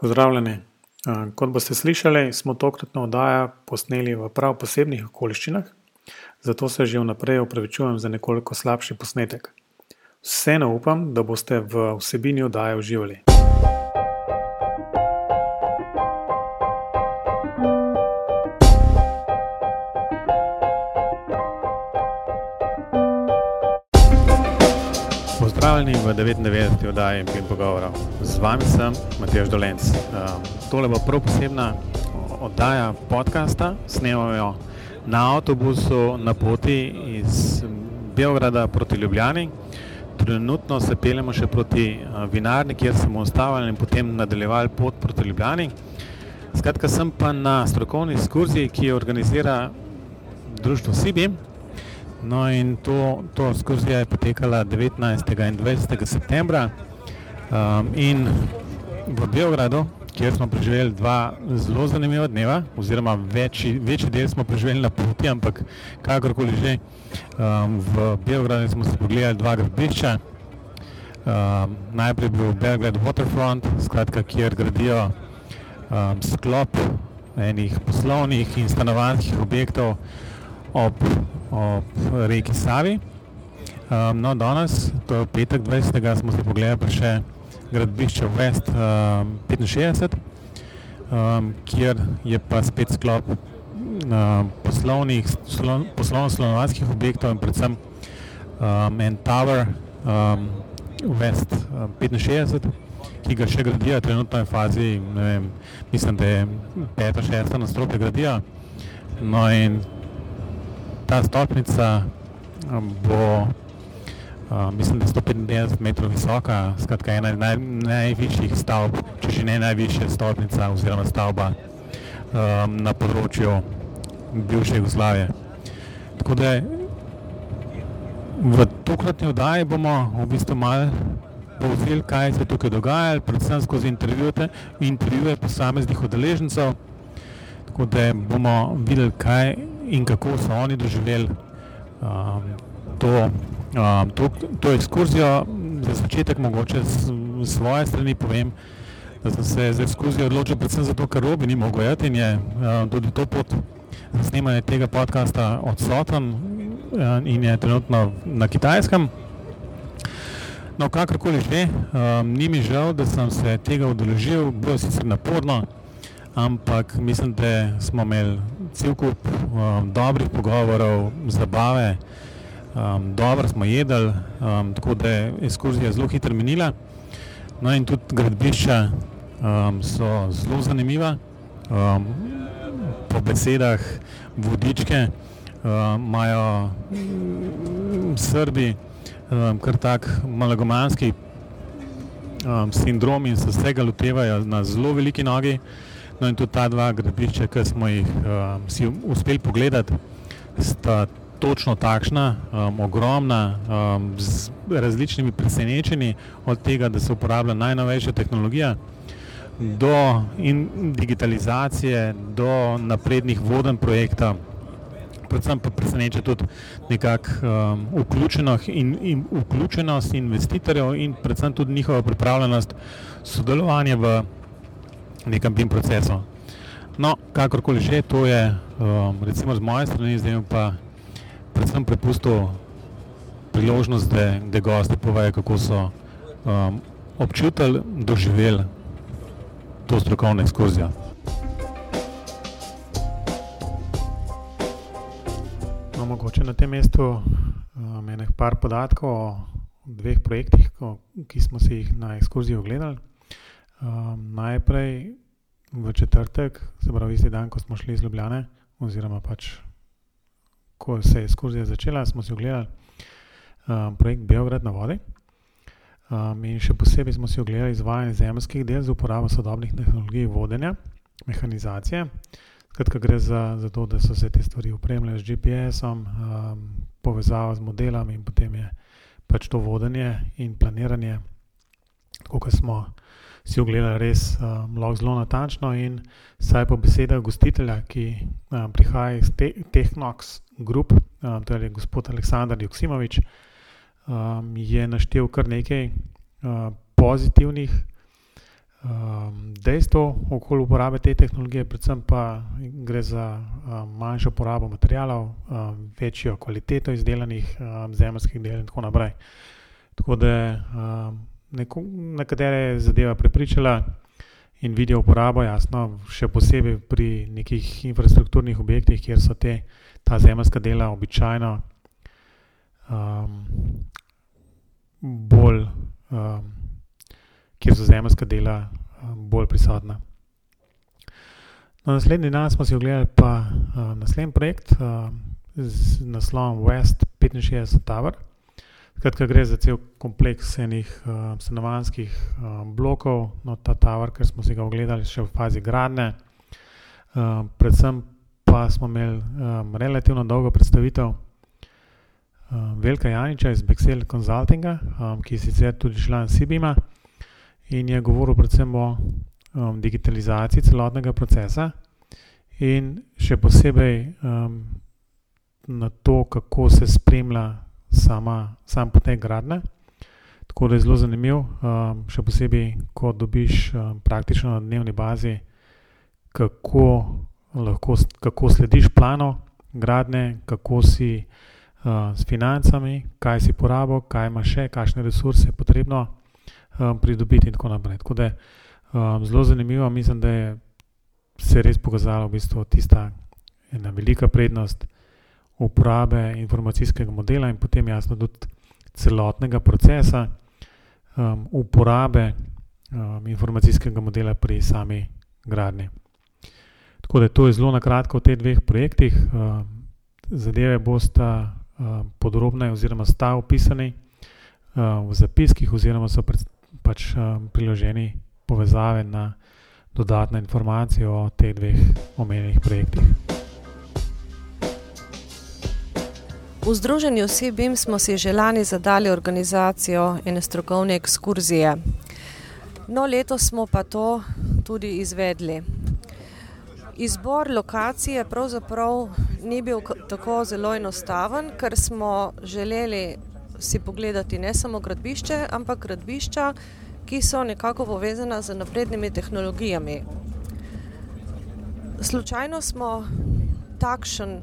Pozdravljeni. Kot boste slišali, smo tokratno oddajo posneli v prav posebnih okoliščinah, zato se že vnaprej opravičujem za nekoliko slabši posnetek. Vseeno upam, da boste v vsebini oddaje uživali. 99. oddaji Pim Pogovorov. Z vami sem Matej Dolenc. Tole bo prav posebna oddaja podcasta. Snemamo jo na avtobusu na poti iz Beograda proti Ljubljani. Trenutno se peljemo še proti vinarni, kjer se bomo ustavili in potem nadaljevali pot proti Ljubljani. Skratka, sem pa na strokovni ekskurziji, ki jo organizira društvo Sibim. No, in to, to ekskurzija je potekala devetnajstega in dvajsetega septembra. in v Beogradu, kjer smo preživeli dva zelo zanimiva dneva, oziroma večji, večji del smo preživeli na poti, ampak kakorkoli že, v Beogradu smo si pogledali dva gradbišča. najprej je bil Belgrade Waterfront, skratka, kjer gradijo, sklop enih poslovnih in stanovanjskih objektov ob, ob reki Savi. no, danes, to je petek dvajsetega, smo si pogledali še gradbišče West, petinšestdeset, kjer je pa spet sklop, poslovnih poslovno-stanovanjskih objektov in predvsem, en tower, West petinšestdeset, ki ga še gradijo, trenutno je v fazi, vem, mislim, da je peto, šesto nadstropje gradijo. No, in ta stolpnica, bo, mislim, da sto petinpetdeset metrov visoka, skratka ena najvišjih stavb, če že ne najvišja stolpnica oziroma stavba, na področju bivše Jugoslavije. Tako da v tokratni oddaji bomo v bistvu malo povzeli, kaj se je tukaj dogajalo, predvsem skozi intervjuje posameznih udeležencev. Tako da bomo videli, kaj in kako so oni doživeli, to, to, to ekskurzijo. Za začetek mogoče s svoje strani povem, da sem se za ekskurzijo odločil predvsem zato, ker Robi ni mogel iti in je, tudi to pot za snemanje tega podcasta odsoten, in je trenutno na Kitajskem. No, kakorkoli že, ni mi žal, da sem se tega udeležil, bilo je sicer naporno, ampak mislim, da smo imeli cel kup, dobrih pogovorov, zabave, dobro smo jedli, tako da je ekskurzija zelo hitro minila. No, in tudi gradbišča, so zelo zanimiva. po besedah Vodičke, imajo, Srbi, kar tak megalomanski, sindrom in se vsega lotevajo na zelo veliki nogi. No, in tudi ta dva gradbišča, ke smo jih, si uspeli pogledati, sta točno takšna, ogromna, z različnimi presenečenji, od tega, da se uporablja najnovejša tehnologija, do digitalizacije, do naprednih vodenj projekta. Predvsem pa preseneča tudi nekako, vključenost in vključenost investitorjev in predvsem tudi njihova pripravljenost sodelovanja v nekem tem procesu. No, kakorkoli že, to je, recimo z moje strani, zdaj pa predvsem prepustil priložnost, da, da gostje povejo, kako so, občutili, doživeli to strokovno ekskurzijo. No, mogoče na tem mestu, ene par podatkov o dveh projektih, ki smo si jih na ekskurziji ogledali. Najprej v četrtek, se pravi isti dan, ko smo šli iz Ljubljane, oziroma pač ko se je ekskurzija začela, smo si ogledali, projekt Beograd na vodi. in še posebej smo si ogledali izvajanje zemeljskih del z uporabo sodobnih tehnologij vodenja, mehanizacije. Skratka, gre za, za to, da so se te stvari opremljale z GPS-om, povezava z modelom in potem je pač to vodenje in planiranje, ke smo si ogledali, res, lahko zelo natančno in vsaj po besedah gostitelja, ki, prihaja iz Tehnox Group, torej gospod Aleksander Joksimovič, je naštel kar nekaj, pozitivnih, dejstvo okoli uporabe te tehnologije, predvsem pa gre za manjšo porabo materijalov, večjo kvaliteto izdelanih zemeljskih del in tako naprej. Tako da nekatere je zadeva prepričala in vidijo uporabo, jasno, še posebej pri nekih infrastrukturnih objektih, kjer so te, ta zemeljska dela običajno bolj, kjer so zemeljska dela bolj prisotna. No, naslednji dan smo si ogledali pa naslednji projekt z naslovom West petinšestdeset Tower. Skratka, gre za cel kompleks enih stanovanjskih blokov. No, ta tower, ke smo si ga ogledali, še v fazi gradnje. predvsem pa smo imeli relativno dolgo predstavitev Veljka Janiča iz Excel consultinga, ki je sicer tudi član Sibima in je govoril predvsem o digitalizaciji celotnega procesa in še posebej na to, kako se spremlja sama, sam potek gradnje. Tako da je zelo zanimiv, še posebej, ko dobiš praktično na dnevni bazi, kako lahko kako slediš planu gradnje, kako si s financami, kaj si porabil, kaj imaš še, kakšne resurse je potrebno pridobiti in tako naprej. Tako da zelo zanimivo, mislim, da je se res pokazala v bistvu tista ena velika prednost uporabe informacijskega modela in potem jasno tudi celotnega procesa uporabe informacijskega modela pri sami gradnji. Tako da to je zelo na kratko o teh dveh projektih. Zadeve bosta podrobneje oziroma sta opisani v zapiskih oziroma so pač priloženi povezave na dodatne informacije o teh dveh omenjenih projektih. V Združenju Sibim smo si že lani zadali organizacijo ene strokovne ekskurzije. No, letos smo pa to tudi izvedli. Izbor lokacije pravzaprav ni bil tako zelo enostaven, ker smo želeli si pogledati ne samo gradbišče, ampak gradbišča, ki so nekako povezana z naprednimi tehnologijami. Slučajno smo takšen,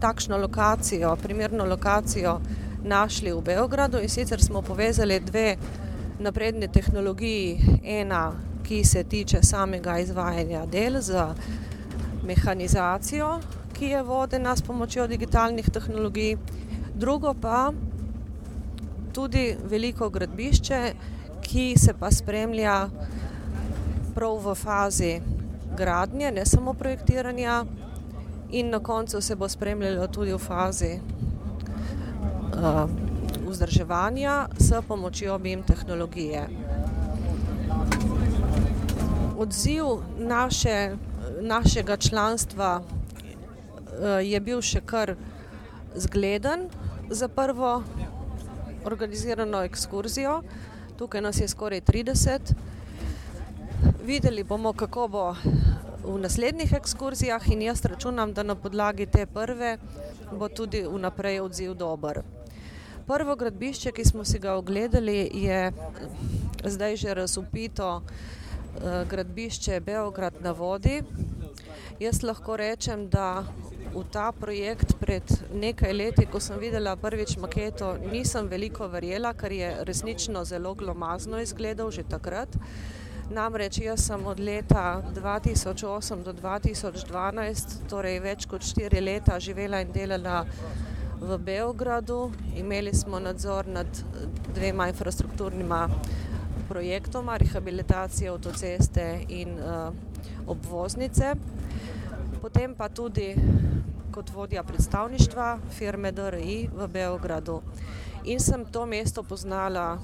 takšno lokacijo, primerno lokacijo našli v Beogradu, in sicer smo povezali dve napredni tehnologiji. Ena, ki se tiče samega izvajanja del z mehanizacijo, ki je vodena s pomočjo digitalnih tehnologij. Drugo pa tudi veliko gradbišče, ki se pa spremlja prav v fazi gradnje, ne samo projektiranja, in na koncu se bo spremljalo tudi v fazi vzdrževanja s pomočjo BIM tehnologije. Odziv naše, našega članstva je bil še kar zgleden za prvo organizirano ekskurzijo. Tukaj nas je skoraj trideset. Videli bomo, kako bo v naslednjih ekskurzijah, in jaz računam, da na podlagi te prve bo tudi vnaprej odziv dober. Prvo gradbišče, ki smo si ga ogledali, je zdaj že razvpito gradbišče Beograd na vodi. Jaz lahko rečem, da v ta projekt pred nekaj leti, ko sem videla prvič maketo, nisem veliko verjela, ker je resnično zelo glomazno izgledal že takrat. Namreč jaz sem od leta dva tisoč osem do dva tisoč dvanajst, torej več kot štiri leta, živela in delala v Beogradu. Imeli smo nadzor nad dvema infrastrukturnima projektoma, rehabilitacije avtoceste in obvoznice. Potem pa tudi kot vodja predstavništva firme DRI v Beogradu. In sem to mesto poznala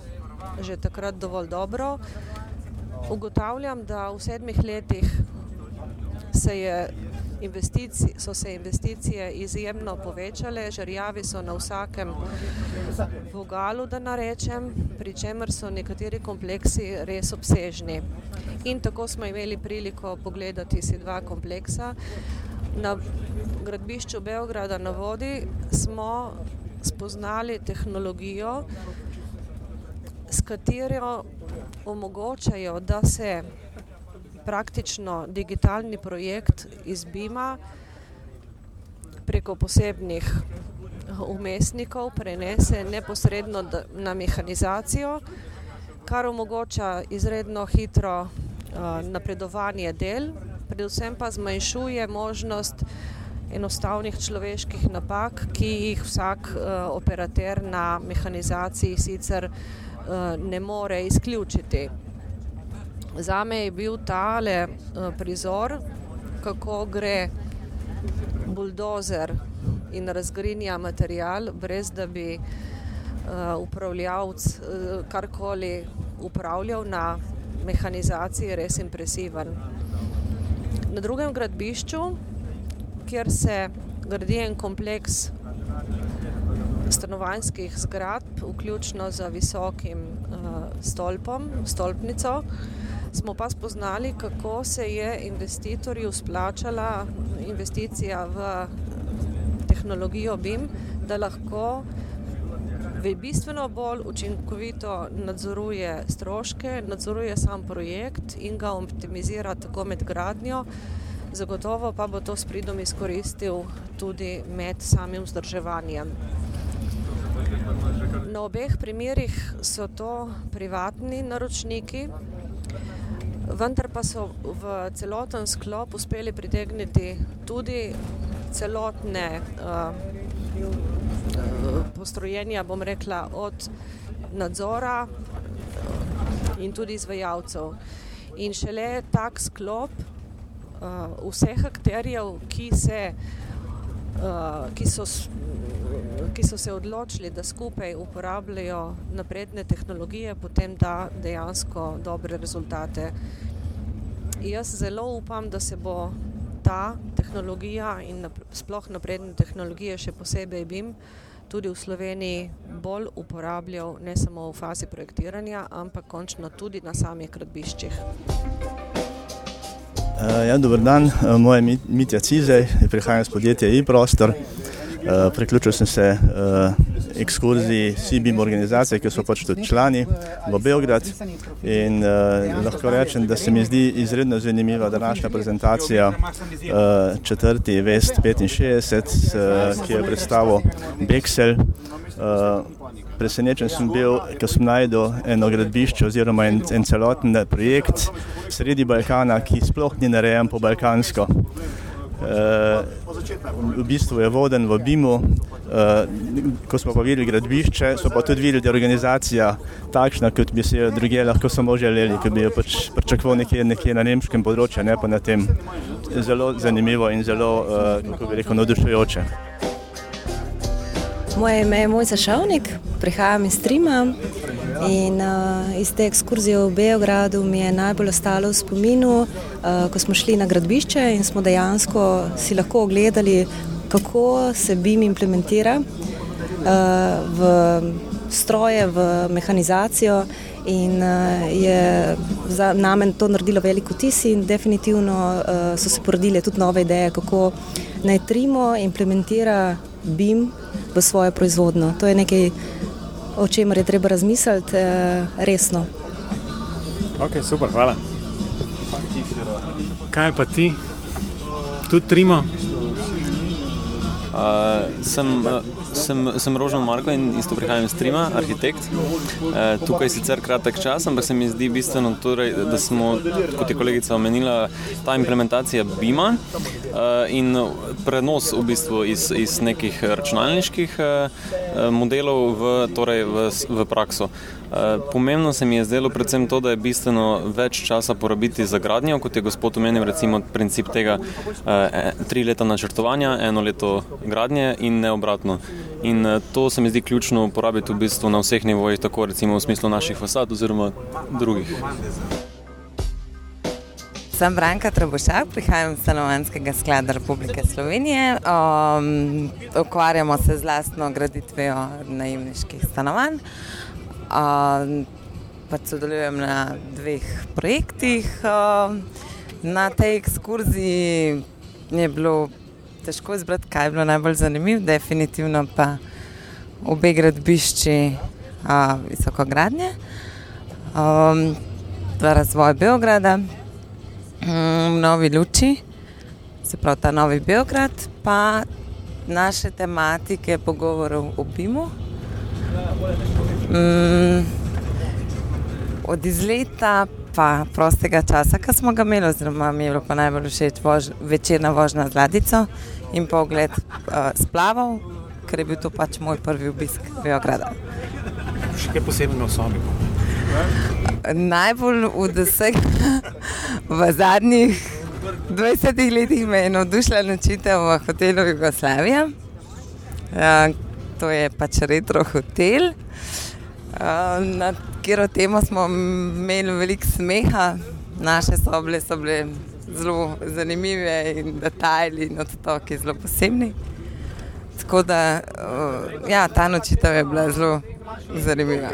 že takrat dovolj dobro. Ugotavljam, da v sedmih letih se je so se investicije izjemno povečale, žerjavi so na vsakem vogalu, da ne rečem, pri čemer so nekateri kompleksi res obsežni. In tako smo imeli priliko pogledati si dva kompleksa. Na gradbišču Beograda na vodi smo spoznali tehnologijo, s katero omogočajo, da se praktično digitalni projekt izbima preko posebnih umestnikov prenese neposredno na mehanizacijo, kar omogoča izredno hitro uh, napredovanje del, predvsem pa zmanjšuje možnost enostavnih človeških napak, ki jih vsak uh, operater na mehanizaciji sicer ne more izključiti. Za me je bil tale uh, prizor, kako gre buldozer in razgrinja material, brez da bi upravljavc uh, karkoli upravljal na mehanizaciji, res impresiven. Na drugem gradbišču, kjer se gradi en kompleks stanovanjskih zgradb, vključno z visokim uh, stolpom, stolpnico, smo pa spoznali, kako se je investitorju splačala investicija v tehnologijo BIM, da lahko bistveno bolj učinkovito nadzoruje stroške, nadzoruje sam projekt in ga optimizira tako med gradnjo, zagotovo pa bo to s pridom izkoristil tudi med samim vzdrževanjem. Na obeh primerih so to privatni naročniki, vendar pa so v celoten sklop uspeli pritegniti tudi celotne uh, postrojenja, bom rekla, od nadzora in tudi izvajalcev. In šele tak sklop uh, vseh akterjev, ki, se, uh, ki, so, ki so se odločili, da skupaj uporabljajo napredne tehnologije, potem da dejansko dobre rezultate. Jaz zelo upam, da se bo ta tehnologija in sploh napredne tehnologije, še posebej BIM, tudi v Sloveniji bolj uporabljal ne samo v fazi projektiranja, ampak končno tudi na samih gradbiščih. Uh, ja, dober dan, uh, moje ime je Mitja Cizej, prihajam iz podjetja e-prostor. Uh, priključil sem se uh, ekskurziji CBIM organizacije, ki so pač tudi člani v Beograd. In uh, lahko rečem, da se mi zdi izredno zanimiva današnja prezentacija uh, četrti Vest 65, uh, ki je predstavil Bexel. Uh, presenečen sem bil, ko sem najdel eno gradbišče oziroma en, en celoten projekt sredi Balkana, ki sploh ni narejen po balkansko. Uh, v bistvu je voden v Bimu, uh, ko smo pa videli gradbišče, so pa tudi videli, da je organizacija takšna, kot bi se jo druge lahko samo želeli, ki bi jo pač pričakoval nekje, nekje na nemškem področju, ne pa na tem. Zelo zanimivo in zelo, uh, kako bi rekel, navdušujoče. Moje ime je Mojca Šavnik, prihajam iz Trima in uh, iz te ekskurzije v Beogradu mi je najbolj ostalo v spominu, uh, ko smo šli na gradbišče in smo dejansko si lahko ogledali, kako se BIM implementira uh, v stroje, v mehanizacijo. In uh, je za nami to naredilo veliko tis, in definitivno uh, so se porodile tudi nove ideje, kako naj Trimo implementira BIM v svojo proizvodno. To je nekaj, o čemer je treba razmisliti eh, resno. Ok, super, hvala. Kaj pa ti? Tudi trimo? Uh, sem, uh, sem, sem Rožen Marko in isto prihajam iz Trima, arhitekt. Uh, tukaj je sicer kratek čas, ampak se mi zdi bistveno, torej, da smo, kot je kolegica omenila, ta implementacija BIM-a uh, in prenos v bistvu iz, iz nekih računalniških uh, modelov v, torej v, v prakso. Pomembno se mi je zdelo predvsem to, da je bistveno več časa porabiti za gradnjo, kot je gospod omenil, recimo princip tega e, tri leta načrtovanja, eno leto gradnje in ne obratno. In eh, to se mi zdi ključno uporabiti v bistvu na vseh nivojih, tako recimo v smislu naših fasad oziroma drugih. Sem Branka Trebušak, prihajam iz Stanovanskega sklada Republike Slovenije. Um, ukvarjamo se z lastno graditvijo najemniških stanovanj. Pa sodelujem na dveh projektih. Na tej ekskurziji je bilo težko izbrati, kaj je bilo najbolj zanimivo, definitivno pa obe gradbišči uh, visokogradnje, um, razvoj Beograda, um, novi luči, se pravi ta novi Beograd, pa naše tematike pogovorov o BIM-u. Um, od izleta pa prostega časa, ki smo ga imeli, oziroma mi je bilo pa najbolj všeč vož, večerna vožnja z ladico in pa ogled uh, splavov, ker je bil to pač moj prvi obisk Beograda. Še kaj posebnega v sobi? Najbolj v vseh v zadnjih 20 letih me je navdušila nočitev v hotelu Jugoslavija. Uh, to je pač retro hotel. Uh, na katero temo smo imeli veliko smeha, naše sobe so bile zelo zanimive in detajli in odtoki zelo posebni. Tako da uh, ja, ta nočitev je bila zelo zanimiva.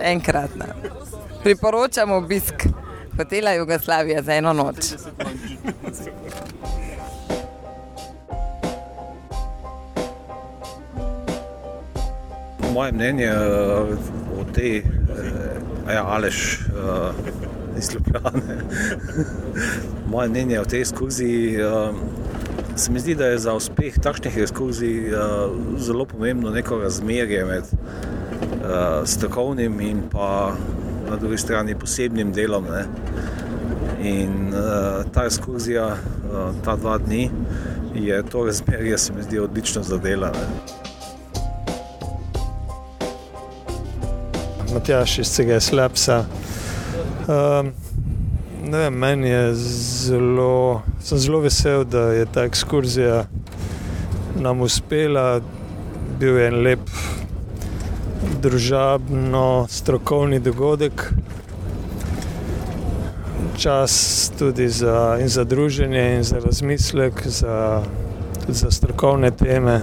Enkratna. Priporočam obisk hotela Jugoslavija za eno noč. Moje mnenje o tej, ja, Aleš, iz Ljubljane. Moje mnenje o tej ekskurziji se mi zdi, da je za uspeh takšnih ekskurzij zelo pomembno neko razmerje med strokovnim in pa na drugi strani posebnim delom. Ne. In ta ekskurzija, ta dva dni, je to razmerje, se mi zdi, odlično zadelano. Matjaš iz CGS Labsa. Um, vem, meni je zelo, sem zelo vesel, da je ta ekskurzija nam uspela. Bil je en lep, družabno, strokovni dogodek. Čas tudi za, za druženje in za razmislek, za, tudi za strokovne teme.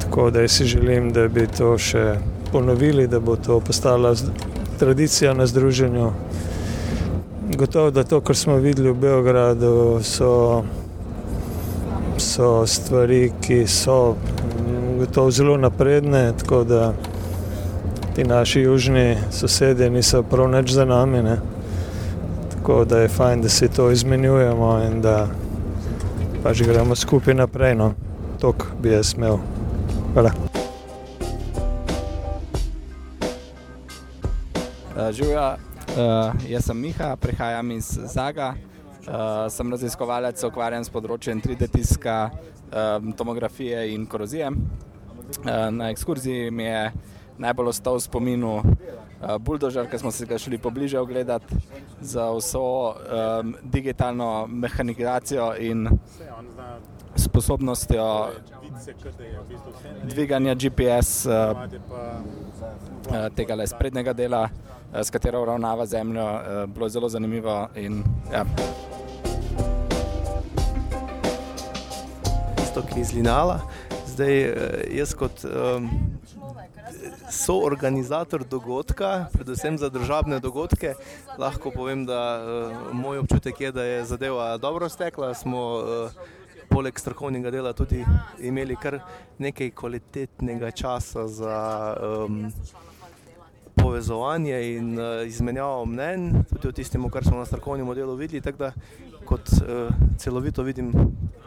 Tako da si želim, da bi to še ponovili, da bo to postala tradicija na združenju. Gotovo, da to, kar smo videli v Beogradu, so, so stvari, ki so gotovo zelo napredne, tako da ti naši južni sosedje niso prav nič za nami. Ne. Tako da je fajn, da se to izmenjujemo in da pač gremo skupaj naprej. No. To bi jaz imel. Hvala. Živijo, uh, jaz sem Miha, prihajam iz Zaga, uh, sem raziskovalec, ukvarjam s področjem 3D tiska, um, tomografije in korozije. Uh, na ekskurziji mi je najbolj ostal v spominu uh, buldožer, ki smo se ga šli pobliže ogledati za vso um, digitalno mehanizacijo in sposobnostjo dviganja GPS uh, tega le sprednjega dela s katero uravnava zemljo, bilo je zelo zanimivo. In, ja. Isto, ki iz Linala. Zdaj, jaz kot um, soorganizator dogodka, predvsem za državne dogodke, lahko povem, da uh, moj občutek je, da je zadeva dobro stekla. Smo, uh, Poleg strokovnega dela tudi imeli kar nekaj kvalitetnega časa za um, povezovanje in uh, izmenjavo mnen, tudi o tistem, kar smo na strokovnem delu videli. Tako da kot uh, celovito vidim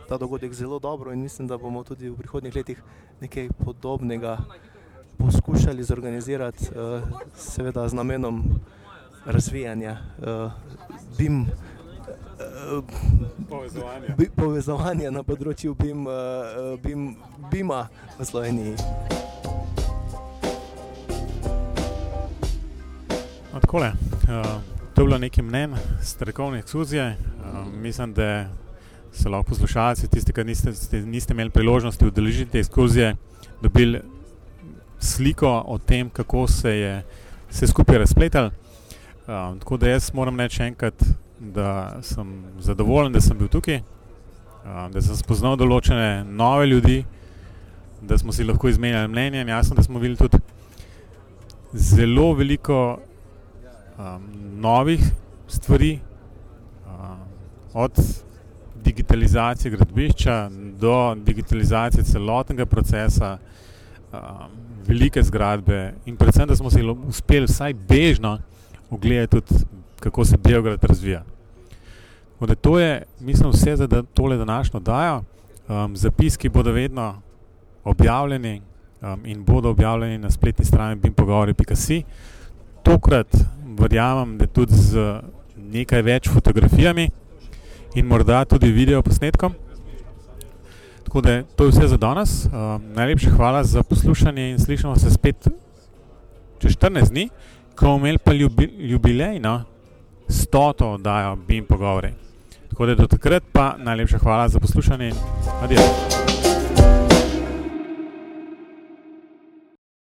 ta dogodek zelo dobro in mislim, da bomo tudi v prihodnjih letih nekaj podobnega poskušali zorganizirati, uh, seveda z namenom razvijanja uh, BIM. Povezovanje. Povezovanje na področju BIM, BIM, BIM-a v Sloveniji. Takole, uh, to je bilo nekaj mnen, strokovne ekskurzije. Uh, mislim, da so lahko poslušalci, tisti, ki niste, niste imeli priložnosti udeležiti te ekskurzije, dobili sliko o tem, kako se je vse skupaj razpletalo. Uh, tako da jaz moram reči enkrat, da sem zadovoljen, da sem bil tukaj, uh, da sem spoznal določene nove ljudi, da smo si lahko izmenjali mnenje. Jasno, da smo videli tudi zelo veliko um, novih stvari, um, od digitalizacije gradbišča do digitalizacije celotnega procesa um, velike zgradbe in predvsem, da smo se uspeli vsaj bežno ogledati tudi, kako se Beograd razvija. Da to je, mislim, vse za da, tole današnjo dajo. Um, zapiski bodo vedno objavljeni um, in bodo objavljeni na spletni strani bimpogovori.si. Tokrat verjamem, da tudi z nekaj več fotografijami in morda tudi video posnetkom. Tako da to je vse za danes. Um, najlepša hvala za poslušanje in slišimo se spet čez 14 dni, ko bomo imeli pa ljubi, jubilej, no, stoto oddajo BIM pogovori. Tako da do takrat pa najlepša hvala za poslušanje in adijo.